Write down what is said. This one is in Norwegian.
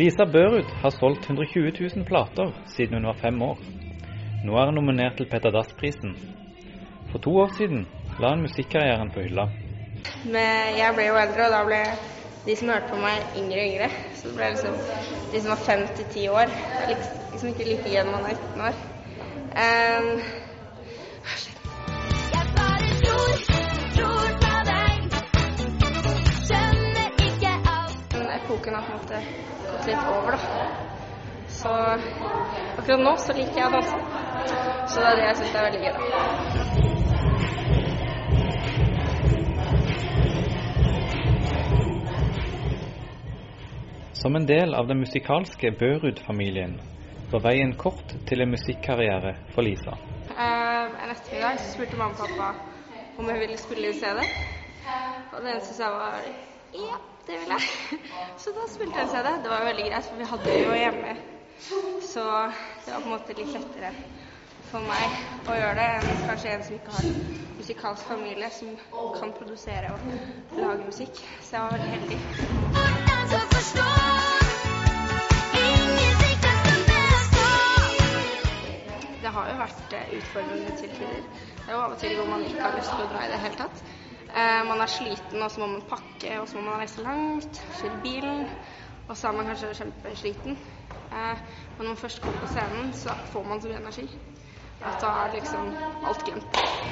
Lisa Børud har solgt 120 000 plater siden hun var fem år. Nå er hun nominert til Petter Dass-prisen. For to år siden la hun musikkarrieren på hylla. Men jeg ble jo eldre, og da ble de som hørte på meg, yngre og yngre. Så det ble liksom de som var fem til ti år. Liksom ikke like gjennom når man er 19 år. Um, epoken har på en måte gått litt over, da. Så akkurat nå så liker jeg å danse. Så det er det jeg syns er veldig gøy, da. Som en del av den musikalske Børud-familien var veien kort til en musikkarriere for Lisa. Uh, en ettermiddag spurte mamma og pappa om jeg ville spille i CD. Og det eneste jeg var ja, det vil jeg. Så da spilte jeg CD. Det var veldig greit, for vi hadde det jo hjemme. Så det var på en måte litt lettere for meg å gjøre det enn kanskje en som ikke har musikalsk familie som kan produsere og lage musikk. Så jeg var veldig heldig. Det har jo vært utfordrende til tider. Det er jo av og til hvor man ikke har lyst til å dra i det hele tatt. Eh, man er sliten, og så må man pakke, og så må man reise langt, kjøre bilen. Og så er man kanskje kjempesliten. Eh, men når man først går på scenen, så får man så mye energi. At da er liksom alt glemt.